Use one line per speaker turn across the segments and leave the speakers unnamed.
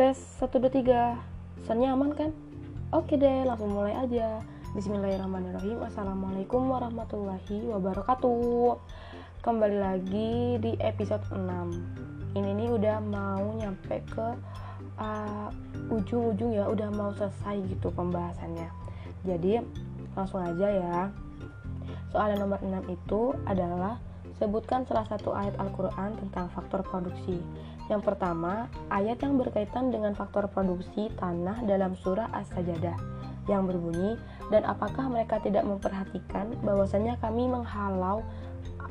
tes 1, 2, 3 Soalnya aman kan? Oke deh langsung mulai aja. Bismillahirrahmanirrahim. Assalamualaikum warahmatullahi wabarakatuh. Kembali lagi di episode 6 Ini nih udah mau nyampe ke uh, ujung-ujung ya. Udah mau selesai gitu pembahasannya. Jadi langsung aja ya. Soal nomor 6 itu adalah Sebutkan salah satu ayat Al-Quran tentang faktor produksi yang pertama, ayat yang berkaitan dengan faktor produksi tanah dalam surah As-Sajadah yang berbunyi, dan apakah mereka tidak memperhatikan bahwasanya kami menghalau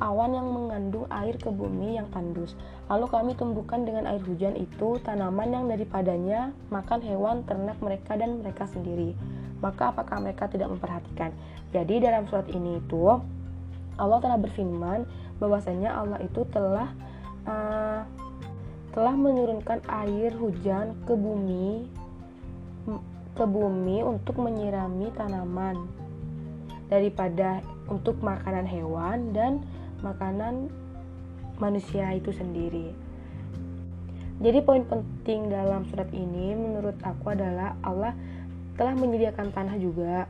awan yang mengandung air ke bumi yang tandus. Lalu kami tumbuhkan dengan air hujan itu tanaman yang daripadanya makan hewan ternak mereka dan mereka sendiri. Maka apakah mereka tidak memperhatikan? Jadi dalam surat ini itu Allah telah berfirman bahwasanya Allah itu telah uh, telah menurunkan air hujan ke bumi ke bumi untuk menyirami tanaman daripada untuk makanan hewan dan makanan manusia itu sendiri. Jadi poin penting dalam surat ini menurut aku adalah Allah telah menyediakan tanah juga,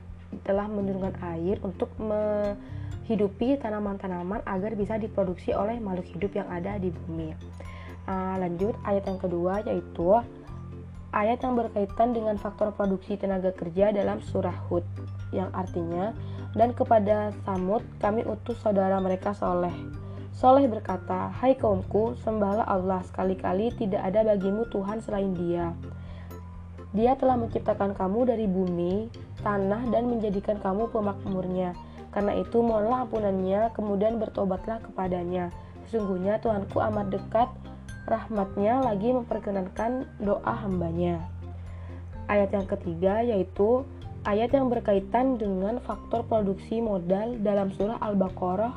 telah menurunkan air untuk menghidupi tanaman-tanaman agar bisa diproduksi oleh makhluk hidup yang ada di bumi. Uh, lanjut ayat yang kedua yaitu ayat yang berkaitan dengan faktor produksi tenaga kerja dalam surah Hud yang artinya dan kepada Samud kami utus saudara mereka Soleh. Soleh berkata, Hai kaumku, sembahlah Allah sekali-kali tidak ada bagimu Tuhan selain dia. Dia telah menciptakan kamu dari bumi, tanah, dan menjadikan kamu pemakmurnya. Karena itu mohonlah ampunannya, kemudian bertobatlah kepadanya. Sesungguhnya Tuhanku amat dekat rahmatnya lagi memperkenankan doa hambanya. Ayat yang ketiga yaitu ayat yang berkaitan dengan faktor produksi modal dalam surah Al-Baqarah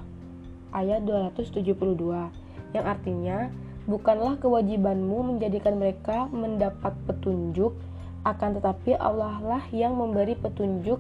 ayat 272 yang artinya bukanlah kewajibanmu menjadikan mereka mendapat petunjuk akan tetapi Allah lah yang memberi petunjuk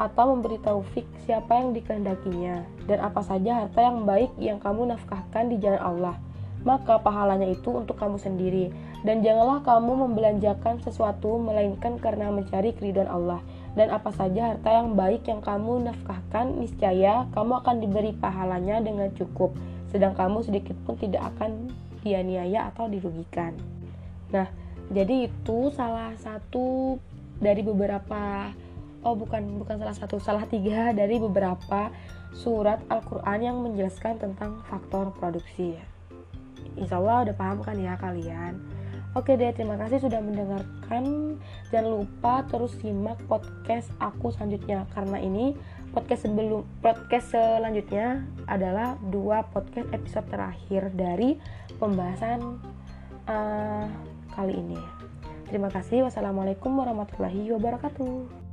atau memberi taufik siapa yang dikehendakinya dan apa saja harta yang baik yang kamu nafkahkan di jalan Allah maka pahalanya itu untuk kamu sendiri. Dan janganlah kamu membelanjakan sesuatu melainkan karena mencari keridhaan Allah. Dan apa saja harta yang baik yang kamu nafkahkan, niscaya kamu akan diberi pahalanya dengan cukup. Sedang kamu sedikit pun tidak akan dianiaya atau dirugikan. Nah, jadi itu salah satu dari beberapa oh bukan bukan salah satu, salah tiga dari beberapa surat Al-Qur'an yang menjelaskan tentang faktor produksi ya. Insya Allah udah paham kan ya kalian Oke deh, terima kasih sudah mendengarkan. Jangan lupa terus simak podcast aku selanjutnya karena ini podcast sebelum podcast selanjutnya adalah dua podcast episode terakhir dari pembahasan uh, kali ini. Terima kasih. Wassalamualaikum warahmatullahi wabarakatuh.